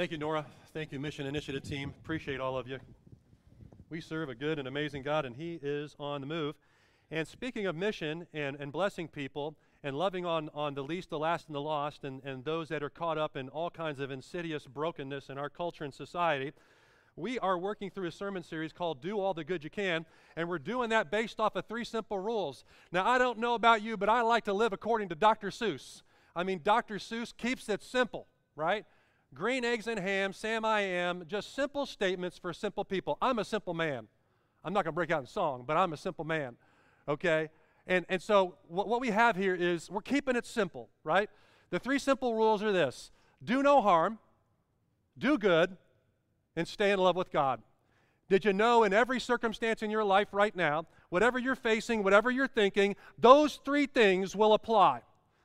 Thank you, Nora. Thank you, Mission Initiative team. Appreciate all of you. We serve a good and amazing God, and He is on the move. And speaking of mission and, and blessing people and loving on, on the least, the last, and the lost, and, and those that are caught up in all kinds of insidious brokenness in our culture and society, we are working through a sermon series called Do All the Good You Can, and we're doing that based off of three simple rules. Now, I don't know about you, but I like to live according to Dr. Seuss. I mean, Dr. Seuss keeps it simple, right? Green eggs and ham, Sam I am, just simple statements for simple people. I'm a simple man. I'm not going to break out in song, but I'm a simple man, okay? And, and so what, what we have here is we're keeping it simple, right? The three simple rules are this do no harm, do good, and stay in love with God. Did you know in every circumstance in your life right now, whatever you're facing, whatever you're thinking, those three things will apply.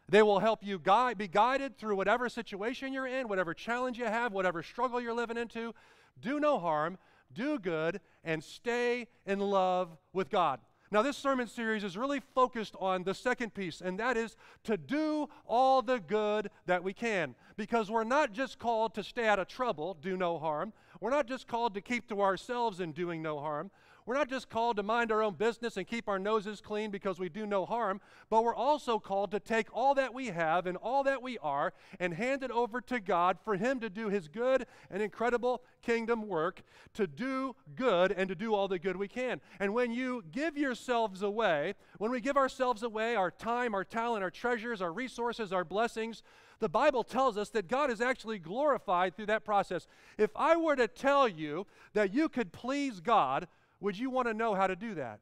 They will help you guide, be guided through whatever situation you're in, whatever challenge you have, whatever struggle you're living into. Do no harm, do good, and stay in love with God. Now, this sermon series is really focused on the second piece, and that is to do all the good that we can. Because we're not just called to stay out of trouble, do no harm. We're not just called to keep to ourselves in doing no harm. We're not just called to mind our own business and keep our noses clean because we do no harm, but we're also called to take all that we have and all that we are and hand it over to God for Him to do His good and incredible kingdom work, to do good and to do all the good we can. And when you give yourselves away, when we give ourselves away, our time, our talent, our treasures, our resources, our blessings, the Bible tells us that God is actually glorified through that process. If I were to tell you that you could please God, would you want to know how to do that?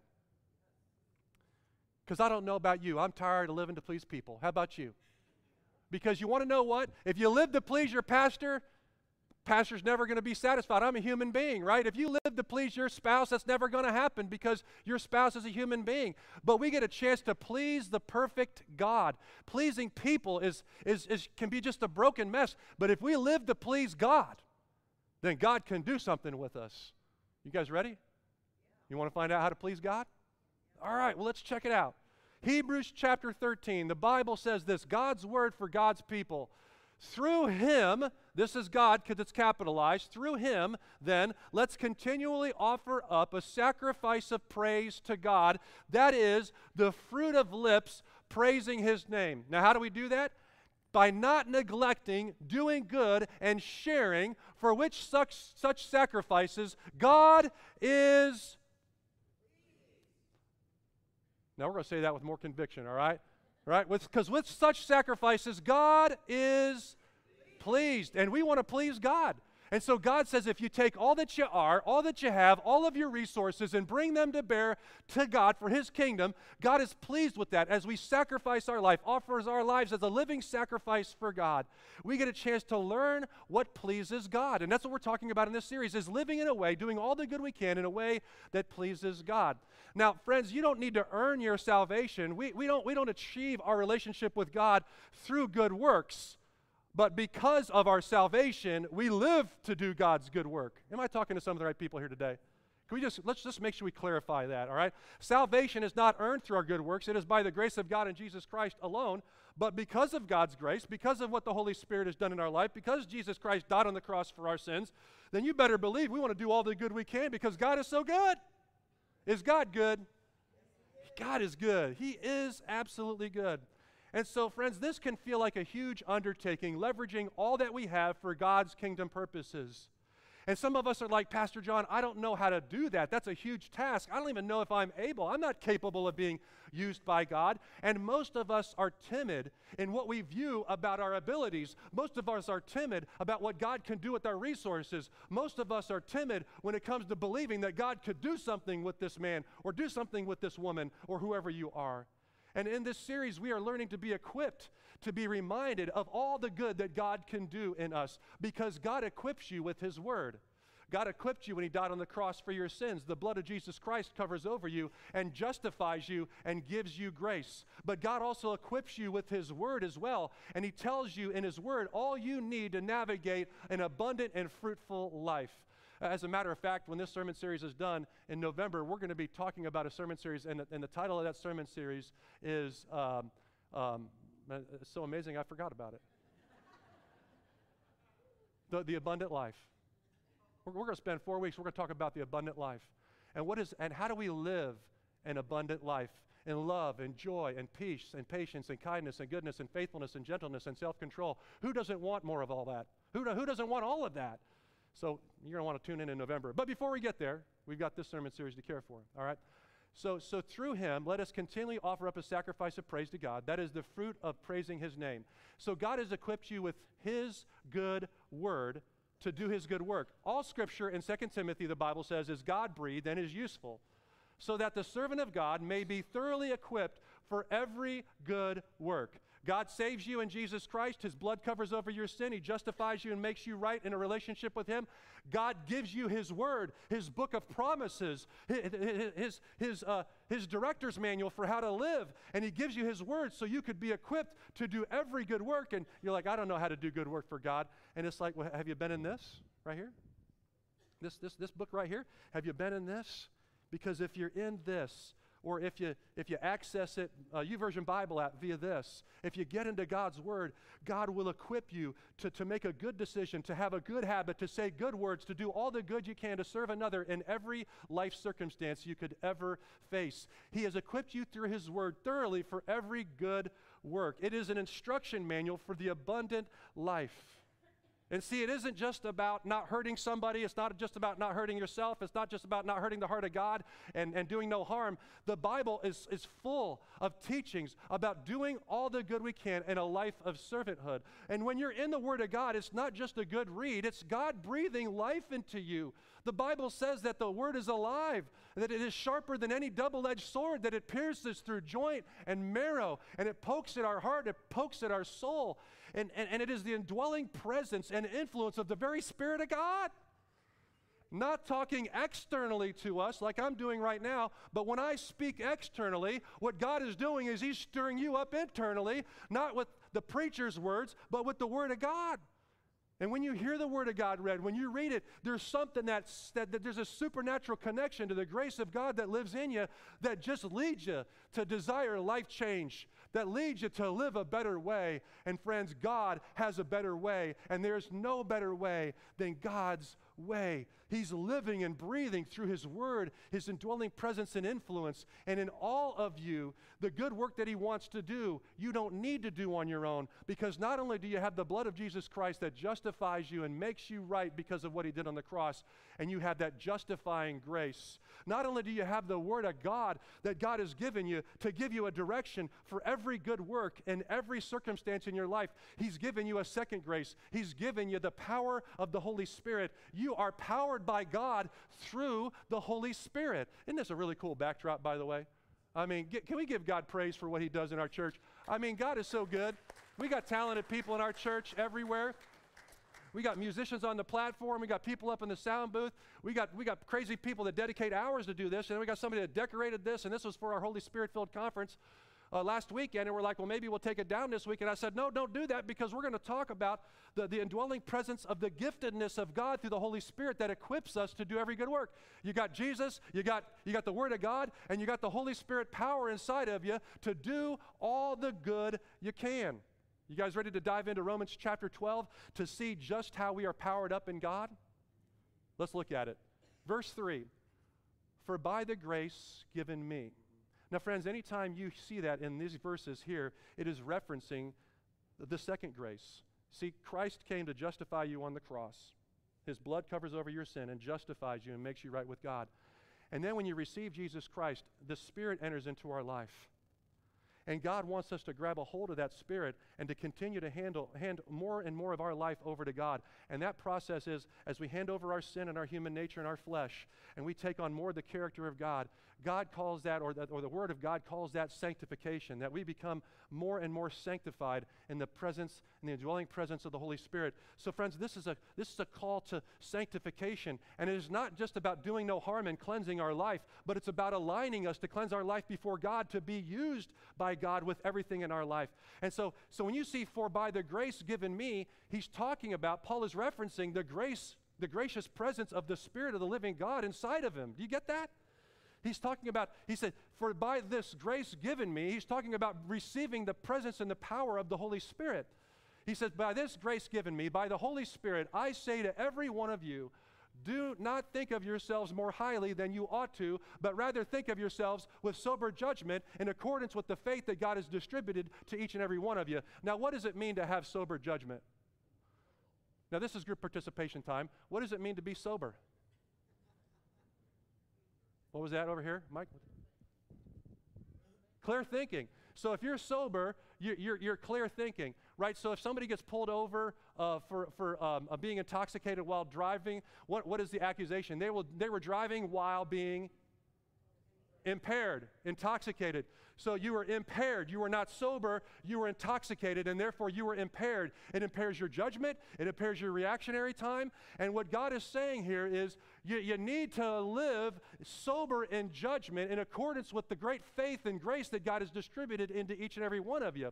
Because I don't know about you. I'm tired of living to please people. How about you? Because you want to know what? If you live to please your pastor, pastor's never going to be satisfied. I'm a human being, right? If you live to please your spouse, that's never going to happen because your spouse is a human being. But we get a chance to please the perfect God. Pleasing people is, is, is can be just a broken mess. But if we live to please God, then God can do something with us. You guys ready? You want to find out how to please God? All right, well, let's check it out. Hebrews chapter 13, the Bible says this God's word for God's people. Through him, this is God because it's capitalized, through him, then, let's continually offer up a sacrifice of praise to God. That is the fruit of lips praising his name. Now, how do we do that? By not neglecting doing good and sharing, for which such, such sacrifices God is now we're going to say that with more conviction, all right? Right? Because with, with such sacrifices, God is pleased, and we want to please God. And so God says if you take all that you are, all that you have, all of your resources, and bring them to bear to God for His kingdom, God is pleased with that as we sacrifice our life, offers our lives as a living sacrifice for God. We get a chance to learn what pleases God. And that's what we're talking about in this series is living in a way, doing all the good we can in a way that pleases God. Now, friends, you don't need to earn your salvation. We, we, don't, we don't achieve our relationship with God through good works. But because of our salvation, we live to do God's good work. Am I talking to some of the right people here today? Can we just let's just make sure we clarify that, all right? Salvation is not earned through our good works. It is by the grace of God and Jesus Christ alone. But because of God's grace, because of what the Holy Spirit has done in our life, because Jesus Christ died on the cross for our sins, then you better believe we want to do all the good we can because God is so good. Is God good? God is good. He is absolutely good. And so, friends, this can feel like a huge undertaking, leveraging all that we have for God's kingdom purposes. And some of us are like, Pastor John, I don't know how to do that. That's a huge task. I don't even know if I'm able. I'm not capable of being used by God. And most of us are timid in what we view about our abilities. Most of us are timid about what God can do with our resources. Most of us are timid when it comes to believing that God could do something with this man or do something with this woman or whoever you are. And in this series, we are learning to be equipped, to be reminded of all the good that God can do in us because God equips you with His Word. God equipped you when He died on the cross for your sins. The blood of Jesus Christ covers over you and justifies you and gives you grace. But God also equips you with His Word as well. And He tells you in His Word all you need to navigate an abundant and fruitful life. As a matter of fact, when this sermon series is done in November, we're going to be talking about a sermon series, and, and the title of that sermon series is um, um, so amazing I forgot about it. the, the abundant life. We're, we're going to spend four weeks, we're going to talk about the abundant life. And what is and how do we live an abundant life in love and joy and peace and patience and kindness and goodness and faithfulness and gentleness and self-control? Who doesn't want more of all that? Who, who doesn't want all of that? So you're going to want to tune in in November. But before we get there, we've got this sermon series to care for. All right? So, so through him, let us continually offer up a sacrifice of praise to God. That is the fruit of praising his name. So God has equipped you with his good word to do his good work. All scripture in 2 Timothy, the Bible says, is God breathed and is useful, so that the servant of God may be thoroughly equipped for every good work. God saves you in Jesus Christ. His blood covers over your sin. He justifies you and makes you right in a relationship with Him. God gives you His word, His book of promises, His, his, uh, his director's manual for how to live. And He gives you His word so you could be equipped to do every good work. And you're like, I don't know how to do good work for God. And it's like, well, have you been in this right here? This, this, this book right here? Have you been in this? Because if you're in this, or if you if you access it uh, YouVersion Bible app via this, if you get into God's Word, God will equip you to, to make a good decision, to have a good habit, to say good words, to do all the good you can to serve another in every life circumstance you could ever face. He has equipped you through His Word thoroughly for every good work. It is an instruction manual for the abundant life. And see, it isn't just about not hurting somebody. It's not just about not hurting yourself. It's not just about not hurting the heart of God and, and doing no harm. The Bible is, is full of teachings about doing all the good we can in a life of servanthood. And when you're in the Word of God, it's not just a good read, it's God breathing life into you. The Bible says that the Word is alive, that it is sharper than any double edged sword, that it pierces through joint and marrow, and it pokes at our heart, it pokes at our soul and, and, and it is the indwelling presence and influence of the very Spirit of God. Not talking externally to us like I'm doing right now, but when I speak externally, what God is doing is He's stirring you up internally, not with the preacher's words, but with the Word of God. And when you hear the Word of God read, when you read it, there's something that's, that, that, there's a supernatural connection to the grace of God that lives in you that just leads you to desire life change, that leads you to live a better way. And friends, God has a better way, and there's no better way than God's way. He's living and breathing through His Word, His indwelling presence and influence. And in all of you, the good work that He wants to do, you don't need to do on your own because not only do you have the blood of Jesus Christ that justifies you and makes you right because of what He did on the cross, and you have that justifying grace, not only do you have the Word of God that God has given you to give you a direction for every good work in every circumstance in your life, He's given you a second grace. He's given you the power of the Holy Spirit. You are powered by God through the Holy Spirit. Isn't this a really cool backdrop, by the way? I mean, get, can we give God praise for what He does in our church? I mean, God is so good. We got talented people in our church everywhere. We got musicians on the platform. We got people up in the sound booth. We got, we got crazy people that dedicate hours to do this. And we got somebody that decorated this. And this was for our Holy Spirit filled conference uh, last weekend. And we're like, well, maybe we'll take it down this week. And I said, no, don't do that because we're going to talk about the, the indwelling presence of the giftedness of God through the Holy Spirit that equips us to do every good work. You got Jesus, you got, you got the Word of God, and you got the Holy Spirit power inside of you to do all the good you can. You guys ready to dive into Romans chapter 12 to see just how we are powered up in God? Let's look at it. Verse 3 For by the grace given me. Now, friends, anytime you see that in these verses here, it is referencing the second grace. See, Christ came to justify you on the cross. His blood covers over your sin and justifies you and makes you right with God. And then when you receive Jesus Christ, the Spirit enters into our life. And God wants us to grab a hold of that spirit and to continue to handle, hand more and more of our life over to God. And that process is as we hand over our sin and our human nature and our flesh, and we take on more of the character of God, God calls that, or, or the Word of God calls that sanctification, that we become more and more sanctified in the presence, in the indwelling presence of the Holy Spirit. So, friends, this is a, this is a call to sanctification. And it is not just about doing no harm and cleansing our life, but it's about aligning us to cleanse our life before God to be used by God with everything in our life. And so, so when you see, for by the grace given me, he's talking about, Paul is referencing the grace, the gracious presence of the Spirit of the living God inside of him. Do you get that? He's talking about, he said, For by this grace given me, he's talking about receiving the presence and the power of the Holy Spirit. He says, By this grace given me, by the Holy Spirit, I say to every one of you, do not think of yourselves more highly than you ought to, but rather think of yourselves with sober judgment in accordance with the faith that God has distributed to each and every one of you. Now, what does it mean to have sober judgment? Now, this is group participation time. What does it mean to be sober? What was that over here, Mike? Clear thinking. So if you're sober, you're, you're, you're clear thinking, right? So if somebody gets pulled over uh, for, for um, uh, being intoxicated while driving, what, what is the accusation? They, will, they were driving while being impaired, intoxicated. So you were impaired. You were not sober. You were intoxicated, and therefore you were impaired. It impairs your judgment, it impairs your reactionary time. And what God is saying here is you, you need to live sober in judgment in accordance with the great faith and grace that God has distributed into each and every one of you.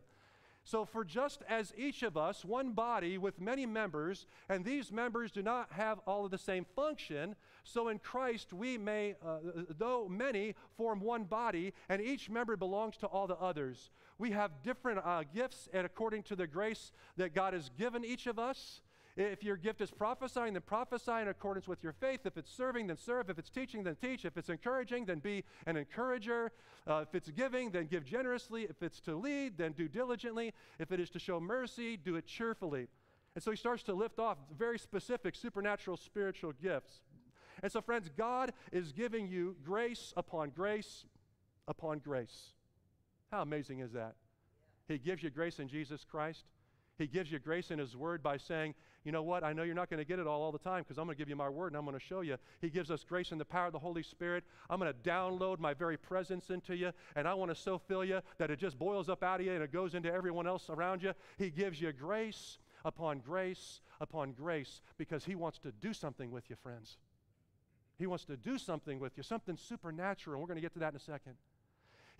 So, for just as each of us, one body with many members, and these members do not have all of the same function, so in Christ we may, uh, though many, form one body, and each member belongs to all the others. We have different uh, gifts, and according to the grace that God has given each of us, if your gift is prophesying, then prophesy in accordance with your faith. If it's serving, then serve. If it's teaching, then teach. If it's encouraging, then be an encourager. Uh, if it's giving, then give generously. If it's to lead, then do diligently. If it is to show mercy, do it cheerfully. And so he starts to lift off very specific supernatural spiritual gifts. And so, friends, God is giving you grace upon grace upon grace. How amazing is that? He gives you grace in Jesus Christ. He gives you grace in His Word by saying, you know what, I know you're not going to get it all all the time because I'm going to give you my Word and I'm going to show you. He gives us grace and the power of the Holy Spirit. I'm going to download my very presence into you and I want to so fill you that it just boils up out of you and it goes into everyone else around you. He gives you grace upon grace upon grace because He wants to do something with you, friends. He wants to do something with you, something supernatural. We're going to get to that in a second.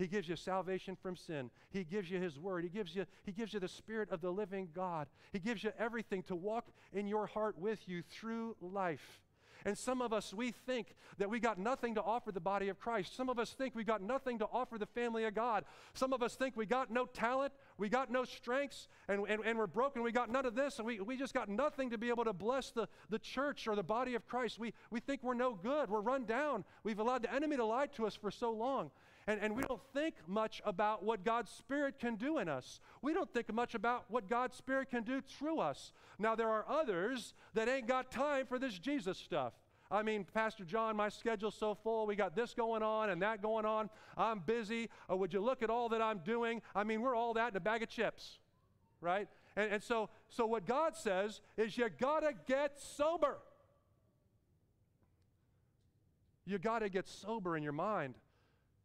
He gives you salvation from sin. He gives you His Word. He gives you, he gives you the Spirit of the living God. He gives you everything to walk in your heart with you through life. And some of us, we think that we got nothing to offer the body of Christ. Some of us think we got nothing to offer the family of God. Some of us think we got no talent, we got no strengths, and, and, and we're broken. We got none of this, and we, we just got nothing to be able to bless the, the church or the body of Christ. We, we think we're no good, we're run down. We've allowed the enemy to lie to us for so long. And, and we don't think much about what God's Spirit can do in us. We don't think much about what God's Spirit can do through us. Now, there are others that ain't got time for this Jesus stuff. I mean, Pastor John, my schedule's so full. We got this going on and that going on. I'm busy. Or would you look at all that I'm doing? I mean, we're all that in a bag of chips, right? And, and so, so what God says is you gotta get sober. You gotta get sober in your mind.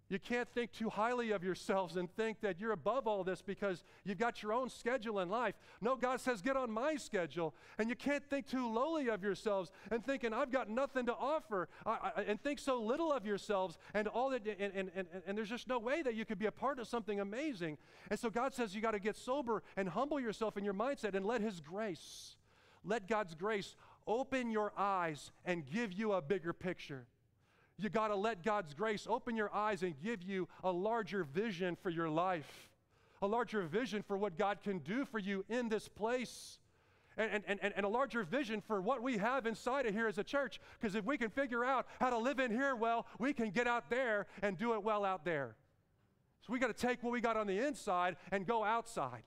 You can't think too highly of yourselves and think that you're above all this because you've got your own schedule in life. No, God says, get on my schedule. And you can't think too lowly of yourselves and thinking, I've got nothing to offer, I, I, and think so little of yourselves and all that, and, and, and, and there's just no way that you could be a part of something amazing. And so God says, you got to get sober and humble yourself in your mindset and let His grace, let God's grace open your eyes and give you a bigger picture. You got to let God's grace open your eyes and give you a larger vision for your life, a larger vision for what God can do for you in this place. And, and, and, and a larger vision for what we have inside of here as a church. Because if we can figure out how to live in here well, we can get out there and do it well out there. So we got to take what we got on the inside and go outside.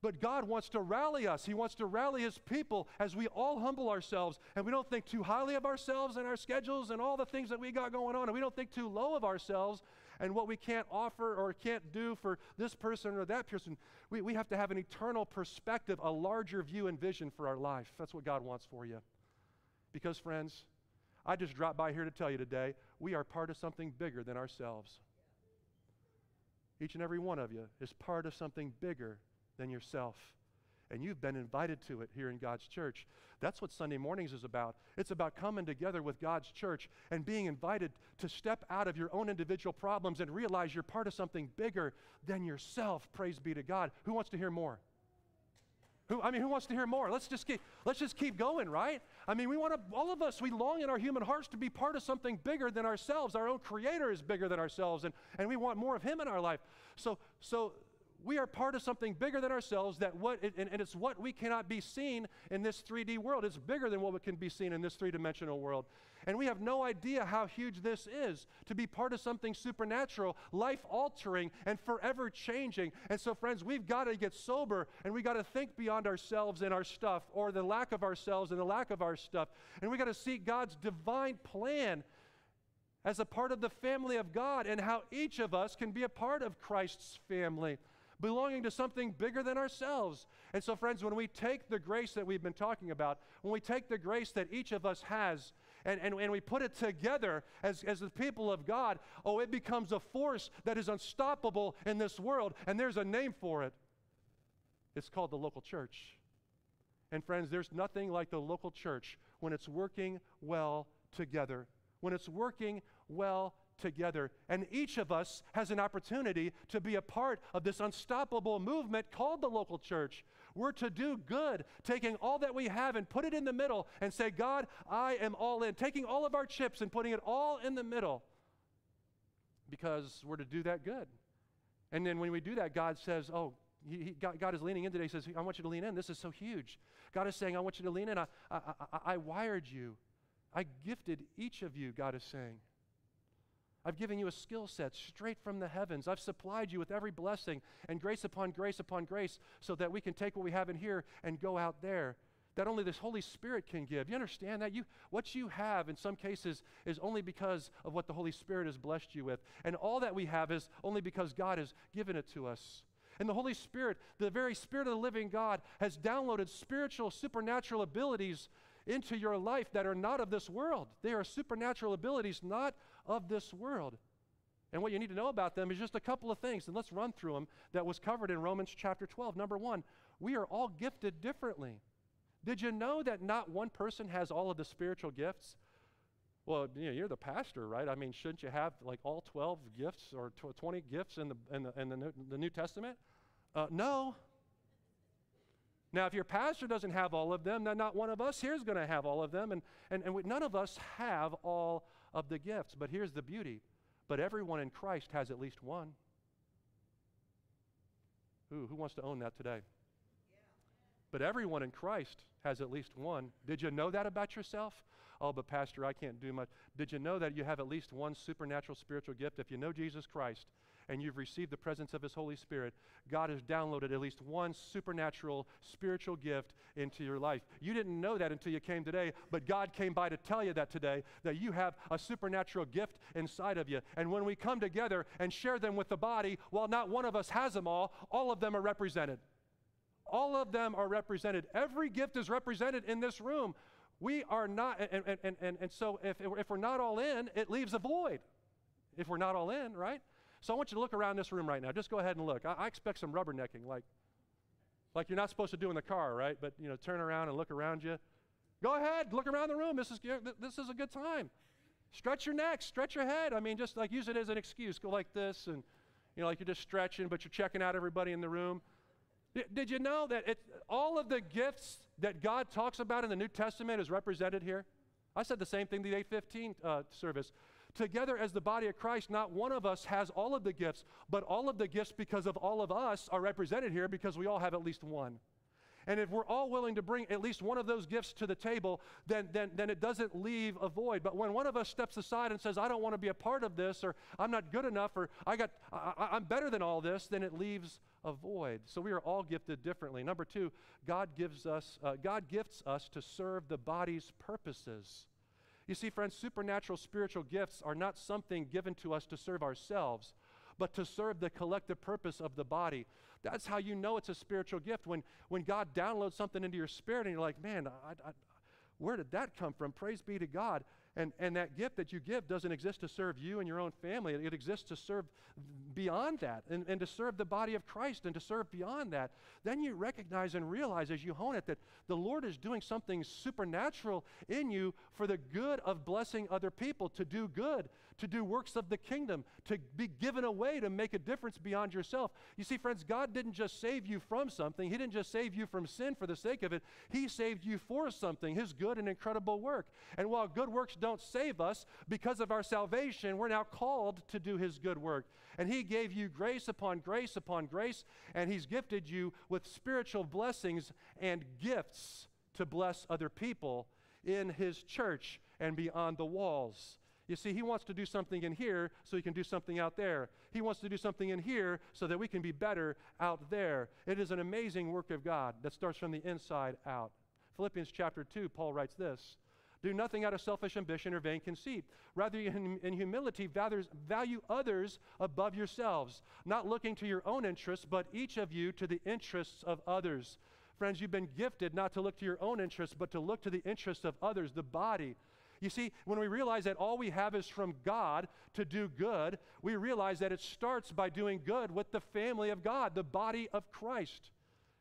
But God wants to rally us. He wants to rally His people as we all humble ourselves and we don't think too highly of ourselves and our schedules and all the things that we got going on. And we don't think too low of ourselves and what we can't offer or can't do for this person or that person. We, we have to have an eternal perspective, a larger view and vision for our life. That's what God wants for you. Because, friends, I just dropped by here to tell you today we are part of something bigger than ourselves. Each and every one of you is part of something bigger than yourself. And you've been invited to it here in God's church. That's what Sunday mornings is about. It's about coming together with God's church and being invited to step out of your own individual problems and realize you're part of something bigger than yourself. Praise be to God. Who wants to hear more? Who, I mean, who wants to hear more? Let's just keep, let's just keep going, right? I mean, we want to, all of us, we long in our human hearts to be part of something bigger than ourselves. Our own creator is bigger than ourselves, and, and we want more of him in our life. So, so we are part of something bigger than ourselves that what and, and, it's what we cannot be seen in this 3D world. It's bigger than what we can be seen in this three-dimensional world. And we have no idea how huge this is to be part of something supernatural, life-altering and forever changing. And so friends, we've got to get sober and we got to think beyond ourselves and our stuff or the lack of ourselves and the lack of our stuff. And we got to seek God's divine plan as a part of the family of God and how each of us can be a part of Christ's family belonging to something bigger than ourselves. And so, friends, when we take the grace that we've been talking about, when we take the grace that each of us has, and, and, and we put it together as, as the people of God, oh, it becomes a force that is unstoppable in this world. And there's a name for it. It's called the local church. And, friends, there's nothing like the local church when it's working well together. When it's working well together. And each of us has an opportunity to be a part of this unstoppable movement called the local church. We're to do good, taking all that we have and put it in the middle and say, God, I am all in. Taking all of our chips and putting it all in the middle because we're to do that good. And then when we do that, God says, Oh, he, he, God, God, is leaning in today. He says, I want you to lean in. This is so huge. God is saying, I want you to lean in. I, I, I, I wired you. I gifted each of you, God is saying. I've given you a skill set straight from the heavens. I've supplied you with every blessing and grace upon grace upon grace so that we can take what we have in here and go out there. That only this Holy Spirit can give. You understand that? You, what you have in some cases is only because of what the Holy Spirit has blessed you with. And all that we have is only because God has given it to us. And the Holy Spirit, the very Spirit of the living God, has downloaded spiritual, supernatural abilities into your life that are not of this world. They are supernatural abilities not of this world. And what you need to know about them is just a couple of things, and let's run through them that was covered in Romans chapter 12. Number one, we are all gifted differently. Did you know that not one person has all of the spiritual gifts? Well, you know, you're the pastor, right? I mean, shouldn't you have like all 12 gifts or 20 gifts in the, in the, in the, New, the New Testament? Uh, no, now, if your pastor doesn't have all of them, then not one of us here is going to have all of them. And, and, and we, none of us have all of the gifts. But here's the beauty but everyone in Christ has at least one. Ooh, who wants to own that today? But everyone in Christ has at least one. Did you know that about yourself? Oh, but Pastor, I can't do much. Did you know that you have at least one supernatural spiritual gift? If you know Jesus Christ, and you've received the presence of His Holy Spirit, God has downloaded at least one supernatural spiritual gift into your life. You didn't know that until you came today, but God came by to tell you that today, that you have a supernatural gift inside of you. And when we come together and share them with the body, while not one of us has them all, all of them are represented. All of them are represented. Every gift is represented in this room. We are not, and, and, and, and so if, if we're not all in, it leaves a void. If we're not all in, right? So I want you to look around this room right now. Just go ahead and look. I, I expect some rubbernecking, like, like you're not supposed to do in the car, right? But you know, turn around and look around you. Go ahead, look around the room. This is this is a good time. Stretch your neck, stretch your head. I mean, just like use it as an excuse. Go like this, and you know, like you're just stretching, but you're checking out everybody in the room. Did you know that it, all of the gifts that God talks about in the New Testament is represented here? I said the same thing the 815 uh, service. Together as the body of Christ, not one of us has all of the gifts, but all of the gifts because of all of us are represented here because we all have at least one. And if we're all willing to bring at least one of those gifts to the table, then, then, then it doesn't leave a void. But when one of us steps aside and says, I don't want to be a part of this, or I'm not good enough, or I got, I, I'm better than all this, then it leaves a void. So we are all gifted differently. Number two, God gives us, uh, God gifts us to serve the body's purposes. You see, friends, supernatural spiritual gifts are not something given to us to serve ourselves, but to serve the collective purpose of the body. That's how you know it's a spiritual gift. When, when God downloads something into your spirit and you're like, man, I, I, where did that come from? Praise be to God. And, and that gift that you give doesn't exist to serve you and your own family. It exists to serve beyond that and, and to serve the body of Christ and to serve beyond that. Then you recognize and realize as you hone it that the Lord is doing something supernatural in you for the good of blessing other people, to do good, to do works of the kingdom, to be given away to make a difference beyond yourself. You see, friends, God didn't just save you from something, He didn't just save you from sin for the sake of it. He saved you for something, His good and incredible work. And while good works don't save us. Because of our salvation, we're now called to do His good work. And He gave you grace upon grace upon grace, and He's gifted you with spiritual blessings and gifts to bless other people in His church and beyond the walls. You see, he wants to do something in here so he can do something out there. He wants to do something in here so that we can be better out there. It is an amazing work of God that starts from the inside out. Philippians chapter 2, Paul writes this Do nothing out of selfish ambition or vain conceit. Rather, in, in humility, value others above yourselves, not looking to your own interests, but each of you to the interests of others. Friends, you've been gifted not to look to your own interests, but to look to the interests of others, the body. You see, when we realize that all we have is from God to do good, we realize that it starts by doing good with the family of God, the body of Christ.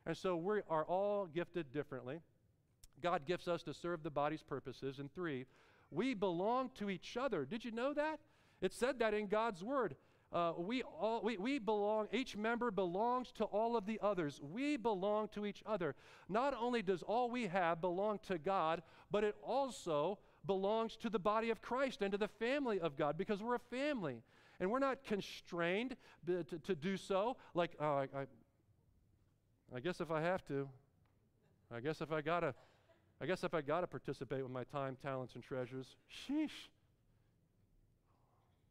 And so we are all gifted differently. God gifts us to serve the body's purposes. And three, we belong to each other. Did you know that? It said that in God's word. Uh, we all we, we belong each member belongs to all of the others we belong to each other not only does all we have belong to god but it also belongs to the body of Christ and to the family of God because we're a family. And we're not constrained to, to do so. Like, oh, I, I, I guess if I have to, I guess if I gotta, I guess if I gotta participate with my time, talents, and treasures, sheesh.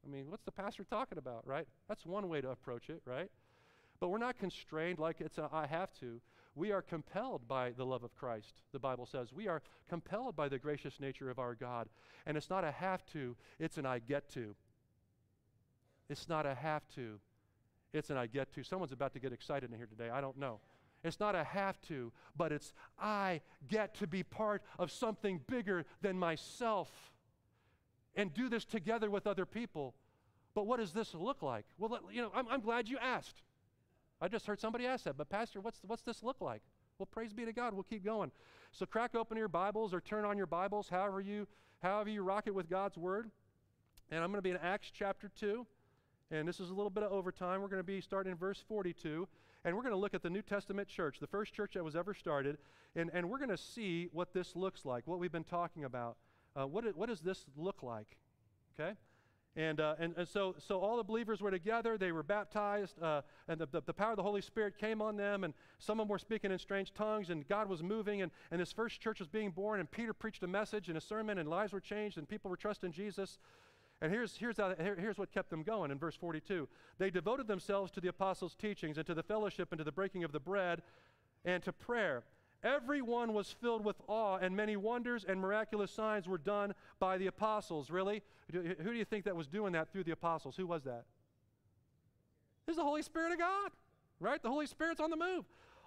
I mean, what's the pastor talking about, right? That's one way to approach it, right? But we're not constrained like it's a I have to. We are compelled by the love of Christ, the Bible says. We are compelled by the gracious nature of our God. And it's not a have to, it's an I get to. It's not a have to, it's an I get to. Someone's about to get excited in here today. I don't know. It's not a have to, but it's I get to be part of something bigger than myself and do this together with other people. But what does this look like? Well, you know, I'm, I'm glad you asked. I just heard somebody ask that, but Pastor, what's, what's this look like? Well, praise be to God. We'll keep going. So crack open your Bibles or turn on your Bibles, however you, however you rock it with God's Word. And I'm going to be in Acts chapter 2. And this is a little bit of overtime. We're going to be starting in verse 42. And we're going to look at the New Testament church, the first church that was ever started. And, and we're going to see what this looks like, what we've been talking about. Uh, what, what does this look like? Okay? And, uh, and, and so, so all the believers were together. They were baptized, uh, and the, the, the, power of the Holy Spirit came on them. And some of them were speaking in strange tongues, and God was moving. And, and this first church was being born. And Peter preached a message and a sermon, and lives were changed, and people were trusting Jesus. And here's, here's, how, here, here's what kept them going in verse 42. They devoted themselves to the apostles' teachings, and to the fellowship, and to the breaking of the bread, and to prayer. Everyone was filled with awe, and many wonders and miraculous signs were done by the apostles. Really? Who do you think that was doing that through the apostles? Who was that? This is the Holy Spirit of God, right? The Holy Spirit's on the move.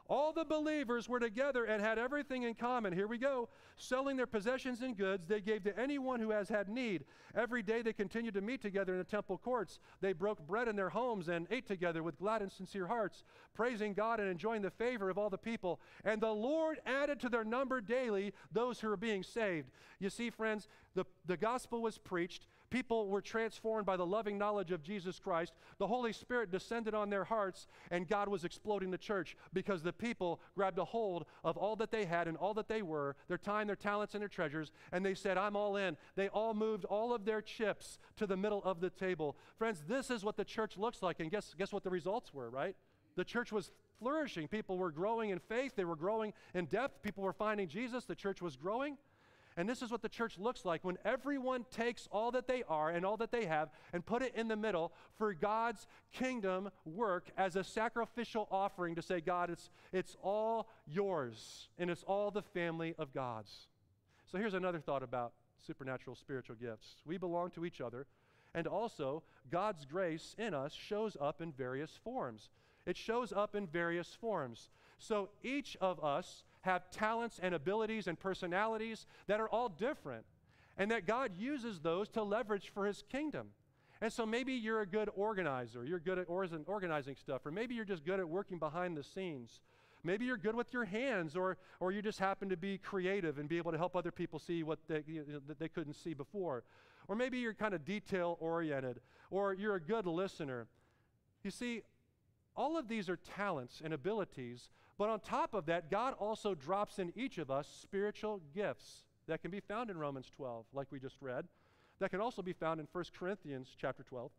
All the believers were together and had everything in common. Here we go. Selling their possessions and goods, they gave to anyone who has had need. Every day they continued to meet together in the temple courts. They broke bread in their homes and ate together with glad and sincere hearts, praising God and enjoying the favor of all the people. And the Lord added to their number daily those who were being saved. You see, friends, the, the gospel was preached. People were transformed by the loving knowledge of Jesus Christ. The Holy Spirit descended on their hearts, and God was exploding the church because the people grabbed a hold of all that they had and all that they were their time, their talents, and their treasures and they said, I'm all in. They all moved all of their chips to the middle of the table. Friends, this is what the church looks like, and guess, guess what the results were, right? The church was flourishing. People were growing in faith, they were growing in depth, people were finding Jesus, the church was growing. And this is what the church looks like when everyone takes all that they are and all that they have and put it in the middle for God's kingdom work as a sacrificial offering to say, God, it's, it's all yours and it's all the family of God's. So here's another thought about supernatural spiritual gifts we belong to each other, and also God's grace in us shows up in various forms. It shows up in various forms. So each of us have talents and abilities and personalities that are all different, and that God uses those to leverage for His kingdom. And so maybe you're a good organizer, you're good at organizing stuff, or maybe you're just good at working behind the scenes. Maybe you're good with your hands, or, or you just happen to be creative and be able to help other people see what they, you know, that they couldn't see before. Or maybe you're kind of detail oriented, or you're a good listener. You see, all of these are talents and abilities but on top of that, God also drops in each of us spiritual gifts. that can be found in Romans 12, like we just read, that can also be found in 1 Corinthians chapter 12,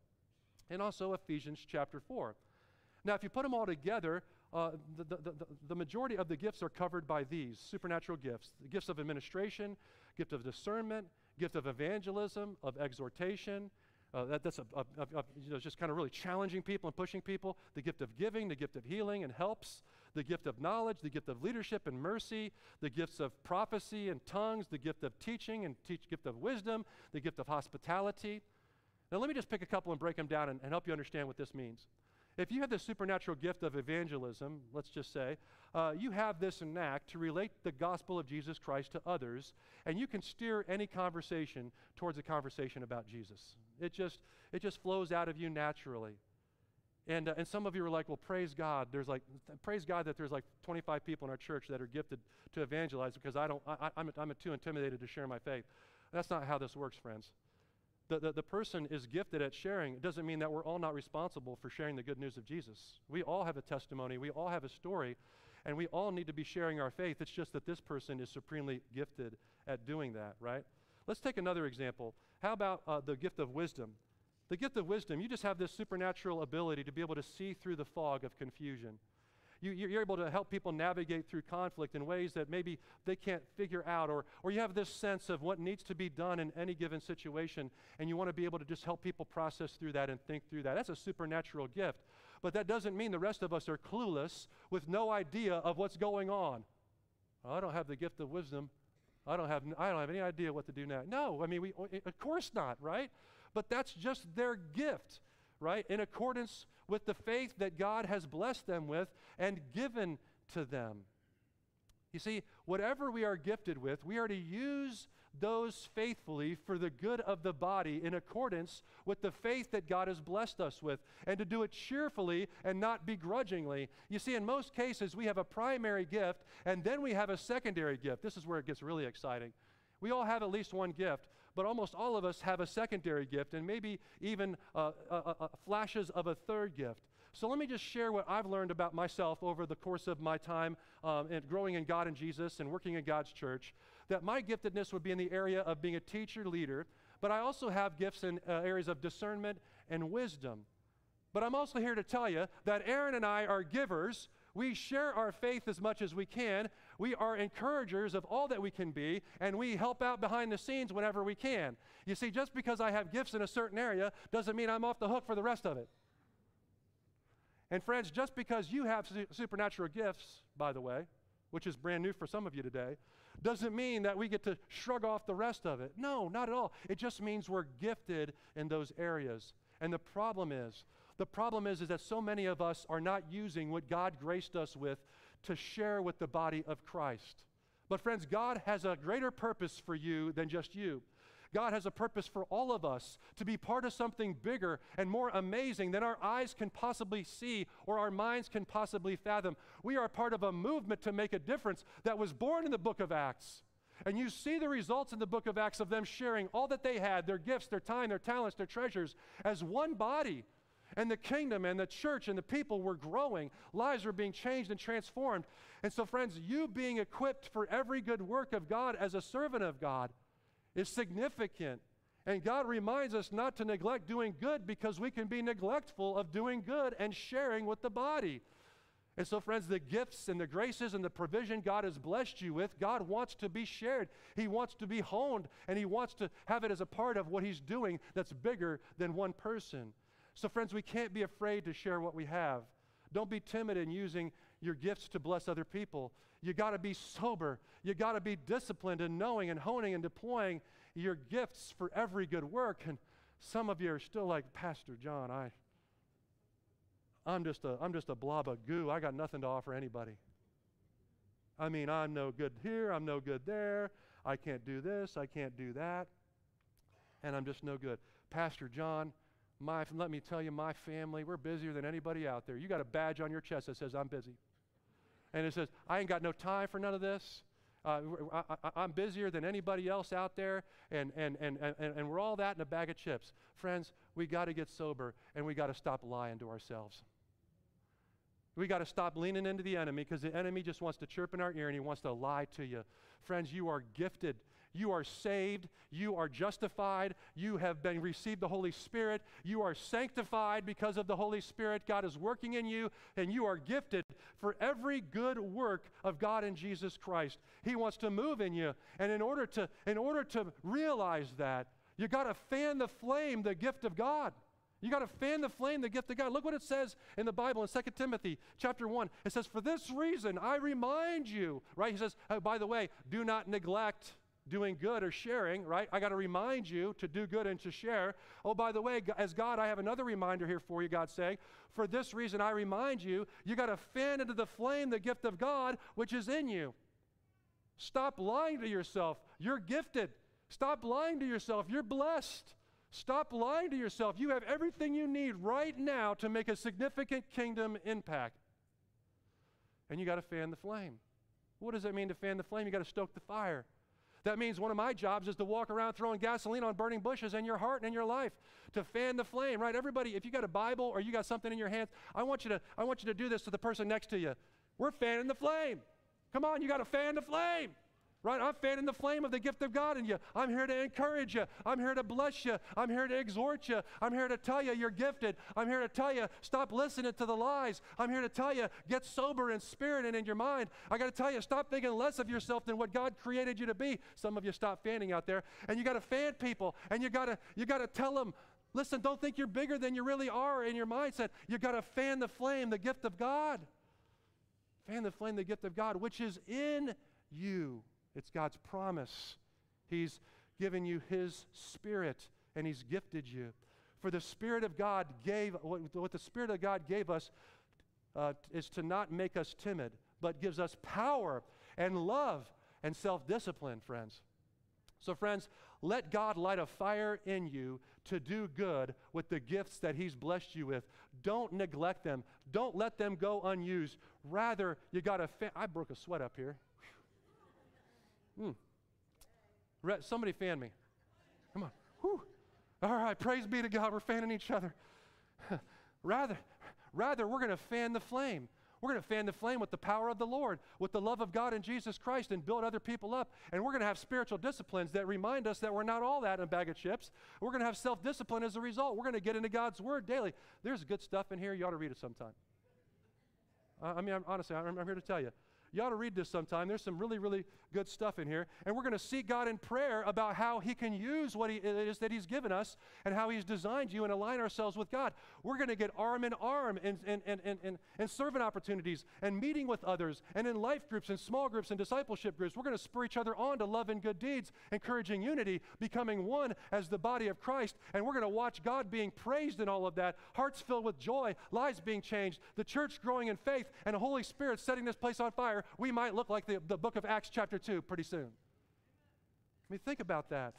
and also Ephesians chapter 4. Now, if you put them all together, uh, the, the, the, the, majority of the gifts are covered by these supernatural gifts the gifts of administration, gift of discernment, gift of evangelism, of exhortation. Uh, that, that's a, a, a, you know, just kind of really challenging people and pushing people. The gift of giving, the gift of healing and helps, the gift of knowledge, the gift of leadership and mercy, the gifts of prophecy and tongues, the gift of teaching and teach, gift of wisdom, the gift of hospitality. Now, let me just pick a couple and break them down and, and help you understand what this means. If you have the supernatural gift of evangelism, let's just say, uh, you have this knack to relate the gospel of Jesus Christ to others, and you can steer any conversation towards a conversation about Jesus. It just, it just flows out of you naturally. And, uh, and some of you are like, well, praise God. There's like, praise God that there's like 25 people in our church that are gifted to evangelize because I don't, I, I'm, I'm too intimidated to share my faith. That's not how this works, friends the, the, the, person is gifted at sharing, it doesn't mean that we're all not responsible for sharing the good news of Jesus. We all have a testimony, we all have a story, and we all need to be sharing our faith. It's just that this person is supremely gifted at doing that, right? Let's take another example. How about uh, the gift of wisdom? The gift of wisdom, you just have this supernatural ability to be able to see through the fog of confusion. You, you're able to help people navigate through conflict in ways that maybe they can't figure out, or, or you have this sense of what needs to be done in any given situation, and you want to be able to just help people process through that and think through that. That's a supernatural gift. But that doesn't mean the rest of us are clueless with no idea of what's going on. Oh, I don't have the gift of wisdom. I don't have, I don't have any idea what to do now. No, I mean, we, of course not, right? But that's just their gift right? In accordance with the faith that God has blessed them with and given to them. You see, whatever we are gifted with, we are to use those faithfully for the good of the body in accordance with the faith that God has blessed us with, and to do it cheerfully and not begrudgingly. You see, in most cases, we have a primary gift and then we have a secondary gift. This is where it gets really exciting. We all have at least one gift, but almost all of us have a secondary gift and maybe even uh, uh, uh, flashes of a third gift. So let me just share what I've learned about myself over the course of my time um, and growing in God and Jesus and working in God's church. That my giftedness would be in the area of being a teacher, leader, but I also have gifts in uh, areas of discernment and wisdom. But I'm also here to tell you that Aaron and I are givers we share our faith as much as we can. We are encouragers of all that we can be, and we help out behind the scenes whenever we can. You see, just because I have gifts in a certain area doesn't mean I'm off the hook for the rest of it. And, friends, just because you have su- supernatural gifts, by the way, which is brand new for some of you today, doesn't mean that we get to shrug off the rest of it. No, not at all. It just means we're gifted in those areas. And the problem is, the problem is, is that so many of us are not using what God graced us with to share with the body of Christ. But, friends, God has a greater purpose for you than just you. God has a purpose for all of us to be part of something bigger and more amazing than our eyes can possibly see or our minds can possibly fathom. We are part of a movement to make a difference that was born in the book of Acts. And you see the results in the book of Acts of them sharing all that they had their gifts, their time, their talents, their treasures as one body and the kingdom and the church and the people were growing. Lives were being changed and transformed. And so, friends, you being equipped for every good work of God as a servant of God is significant. And God reminds us not to neglect doing good because we can be neglectful of doing good and sharing with the body. And so, friends, the gifts and the graces and the provision God has blessed you with, God wants to be shared. He wants to be honed, and He wants to have it as a part of what He's doing that's bigger than one person. So, friends, we can't be afraid to share what we have. Don't be timid in using your gifts to bless other people. You got to be sober. You got to be disciplined in knowing and honing and deploying your gifts for every good work. And some of you are still like, Pastor John, I, I'm just a, I'm just a blob of goo. I got nothing to offer anybody. I mean, I'm no good here. I'm no good there. I can't do this. I can't do that. And I'm just no good. Pastor John, my, let me tell you, my family, we're busier than anybody out there. You got a badge on your chest that says, I'm busy. And it says, I ain't got no time for none of this. Uh, I, am busier than anybody else out there, and, and, and, and, and we're all that in a bag of chips. Friends, we got to get sober, and we got to stop lying to ourselves. We got to stop leaning into the enemy because the enemy just wants to chirp in our ear and he wants to lie to you. Friends, you are gifted You are saved. You are justified. You have been received the Holy Spirit. You are sanctified because of the Holy Spirit. God is working in you, and you are gifted for every good work of God in Jesus Christ. He wants to move in you. And in order to, in order to realize that, you got to fan the flame, the gift of God. You got to fan the flame, the gift of God. Look what it says in the Bible in 2 Timothy chapter 1. It says, For this reason I remind you, right? He says, oh, by the way, do not neglect doing good or sharing, right? I got to remind you to do good and to share. Oh, by the way, as God, I have another reminder here for you, God's saying. For this reason I remind you, you got to fan into the flame the gift of God which is in you. Stop lying to yourself. You're gifted. Stop lying to yourself. You're blessed. Stop lying to yourself. You have everything you need right now to make a significant kingdom impact. And you got to fan the flame. What does that mean to fan the flame? You got to stoke the fire. That means one of my jobs is to walk around throwing gasoline on burning bushes in your heart and in your life to fan the flame, right? Everybody, if you got a Bible or you got something in your hands, I want you to I want you to do this to the person next to you. We're fanning the flame. Come on, you got to fan the flame. Right? I'm fanning the flame of the gift of God in you. I'm here to encourage you. I'm here to bless you. I'm here to exhort you. I'm here to tell you you're gifted. I'm here to tell you stop listening to the lies. I'm here to tell you get sober in spirit and in your mind. I got to tell you stop thinking less of yourself than what God created you to be. Some of you stop fanning out there, and you got to fan people, and you got to you got to tell them. Listen, don't think you're bigger than you really are in your mindset. You got to fan the flame, the gift of God. Fan the flame, the gift of God, which is in you. It's God's promise. He's given you His Spirit and He's gifted you. For the Spirit of God gave, what, the Spirit of God gave us uh, is to not make us timid, but gives us power and love and self discipline, friends. So, friends, let God light a fire in you to do good with the gifts that He's blessed you with. Don't neglect them, don't let them go unused. Rather, you got to. Fa- I broke a sweat up here. Hmm. Re- somebody fan me. Come on. Whew. All right, praise be to God. We're fanning each other. rather, rather, we're going to fan the flame. We're going to fan the flame with the power of the Lord, with the love of God in Jesus Christ, and build other people up. And we're going to have spiritual disciplines that remind us that we're not all that in a bag of chips. We're going to have self discipline as a result. We're going to get into God's Word daily. There's good stuff in here. You ought to read it sometime. I mean, I'm, honestly, I'm, I'm here to tell you. You ought to read this sometime. There's some really, really good stuff in here. And we're going to seek God in prayer about how He can use what he, it is that He's given us and how He's designed you and align ourselves with God. We're going to get arm in arm and, in, in, in, in, in servant opportunities and meeting with others and in life groups and small groups and discipleship groups. We're going to spur each other on to love and good deeds, encouraging unity, becoming one as the body of Christ. And we're going to watch God being praised in all of that, hearts filled with joy, lives being changed, the church growing in faith, and the Holy Spirit setting this place on fire we might look like the, the book of Acts, chapter 2, pretty soon. I mean, think about that.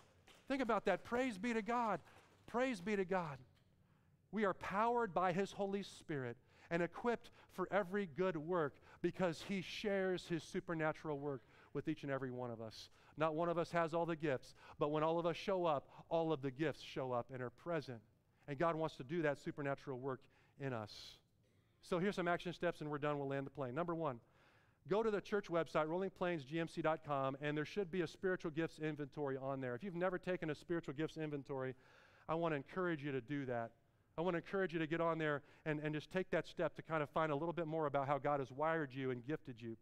Think about that. Praise be to God. Praise be to God. We are powered by His Holy Spirit and equipped for every good work because He shares His supernatural work with each and every one of us. Not one of us has all the gifts, but when all of us show up, all of the gifts show up and are present. And God wants to do that supernatural work in us. So here's some action steps, and we're done. We'll land the plane. Number one, go to the church website, rollingplainsgmc.com, and there should be a spiritual gifts inventory on there. If you've never taken a spiritual gifts inventory, I want to encourage you to do that. I want to encourage you to get on there and, and just take that step to kind of find a little bit more about how God has wired you and gifted you.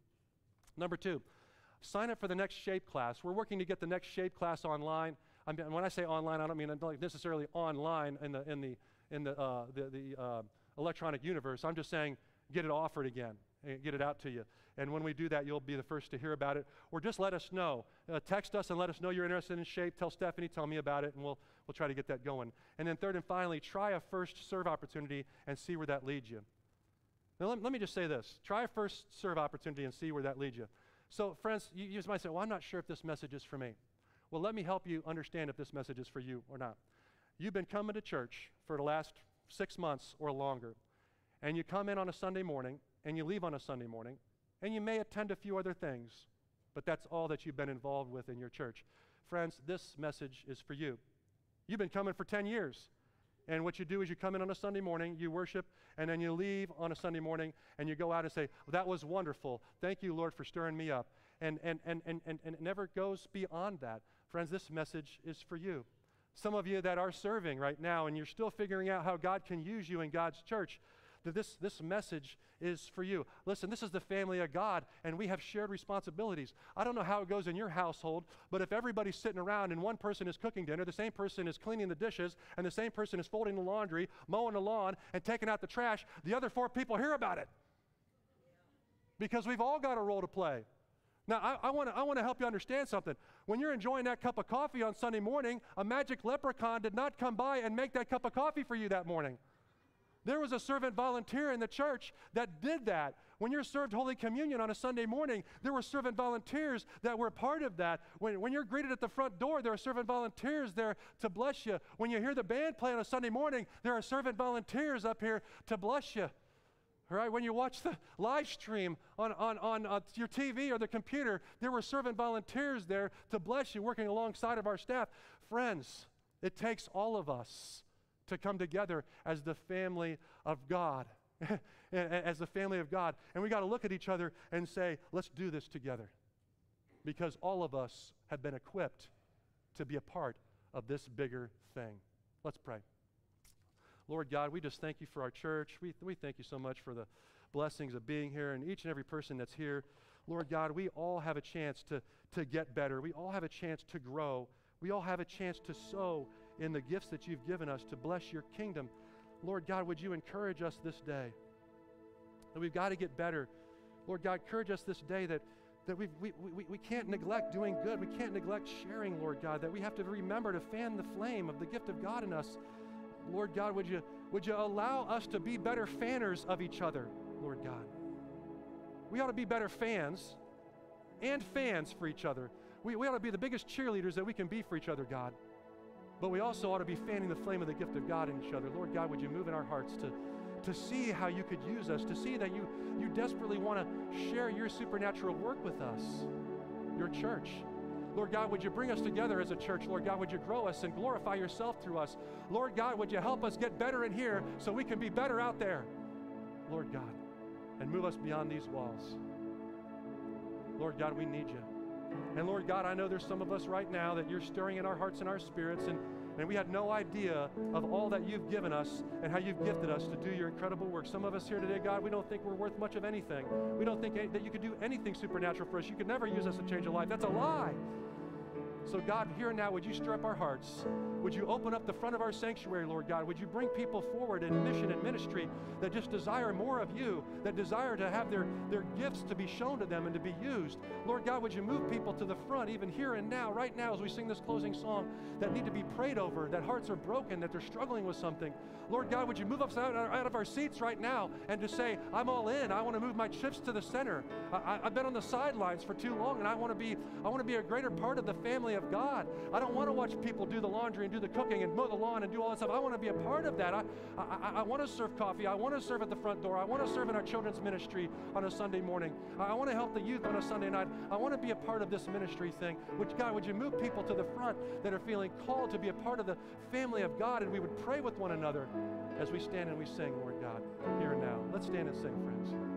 Number two, sign up for the next shape class. We're working to get the next shape class online. I mean, when I say online, I don't mean necessarily online in the, in the, in the, uh, the, the uh, electronic universe. I'm just saying get it offered again and get it out to you. And when we do that, you'll be the first to hear about it. Or just let us know. Uh, text us and let us know you're interested in shape. Tell Stephanie, tell me about it, and we'll, we'll try to get that going. And then, third and finally, try a first serve opportunity and see where that leads you. Now, let, let me just say this try a first serve opportunity and see where that leads you. So, friends, you, you might say, well, I'm not sure if this message is for me. Well, let me help you understand if this message is for you or not. You've been coming to church for the last six months or longer, and you come in on a Sunday morning and you leave on a Sunday morning, and you may attend a few other things, but that's all that you've been involved with in your church. Friends, this message is for you. You've been coming for 10 years. And what you do is you come in on a Sunday morning, you worship, and then you leave on a Sunday morning and you go out and say, well, That was wonderful. Thank you, Lord, for stirring me up. and, and, and, and, and, and it never goes beyond that. Friends, this message is for you. Some of you that are serving right now and you're still figuring out how God can use you in God's church, that this, this message is for you. Listen, this is the family of God, and we have shared responsibilities. I don't know how it goes in your household, but if everybody's sitting around and one person is cooking dinner, the same person is cleaning the dishes, and the same person is folding the laundry, mowing the lawn, and taking out the trash, the other four people hear about it. Because we've all got a role to play. Now, I, want to I wanna help you understand something. When you're enjoying that cup of coffee on Sunday morning, a magic leprechaun did not come by and make that cup of coffee for you that morning. There was a servant volunteer in the church that did that. When you're served Holy Communion on a Sunday morning, there were servant volunteers that were part of that. When, when you're greeted at the front door, there are servant volunteers there to bless you. When you hear the band play on a Sunday morning, there are servant volunteers up here to bless you. All right, when you watch the live stream on, on, on uh, your TV or the computer, there were servant volunteers there to bless you, working alongside of our staff. Friends, it takes all of us to come together as the family of God. as the family of God. And we got to look at each other and say, let's do this together. Because all of us have been equipped to be a part of this bigger thing. Let's pray. Lord God, we just thank you for our church. We, we thank you so much for the blessings of being here and each and every person that's here. Lord God, we all have a chance to, to get better. We all have a chance to grow. We all have a chance to sow in the gifts that you've given us to bless your kingdom. Lord God, would you encourage us this day that we've got to get better? Lord God, encourage us this day that, that we we, we, we can't neglect doing good. We can't neglect sharing, Lord God, that we have to remember to fan the flame of the gift of God in us Lord God, would you, would you allow us to be better fanners of each other, Lord God? We ought to be better fans and fans for each other. We, we ought to be the biggest cheerleaders that we can be for each other, God. But we also ought to be fanning the flame of the gift of God in each other. Lord God, would you move in our hearts to, to see how you could use us, to see that you, you desperately want to share your supernatural work with us, your church. Lord God, would you bring us together as a church? Lord God, would you grow us and glorify yourself through us? Lord God, would you help us get better in here so we can be better out there? Lord God, and move us beyond these walls. Lord God, we need you. And Lord God, I know there's some of us right now that you're stirring in our hearts and our spirits, and, and we had no idea of all that you've given us and how you've gifted us to do your incredible work. Some of us here today, God, we don't think we're worth much of anything. We don't think that you could do anything supernatural for us. You could never use us to change a life. That's a lie. So, God, here and now, would you stir up our hearts? Would you open up the front of our sanctuary, Lord God? Would you bring people forward in mission and ministry that just desire more of you, that desire to have their, their gifts to be shown to them and to be used? Lord God, would you move people to the front, even here and now, right now, as we sing this closing song, that need to be prayed over, that hearts are broken, that they're struggling with something? Lord God, would you move us out, out of our seats right now and to say, I'm all in. I want to move my chips to the center. I, have been on the sidelines for too long, and I want to be I want to be a greater part of the family of God. I don't want to watch people do the laundry and do the cooking and mow the lawn and do all that stuff. I want to be a part of that. I, I, I want to serve coffee. I want to serve at the front door. I want to serve in our children's ministry on a Sunday morning. I want to help the youth on a Sunday night. I want to be a part of this ministry thing. Which, God, would you move people to the front that are feeling called to be a part of the family of God and we would pray with one another as we stand and we sing, Lord God, here and now. Let's stand and sing, friends.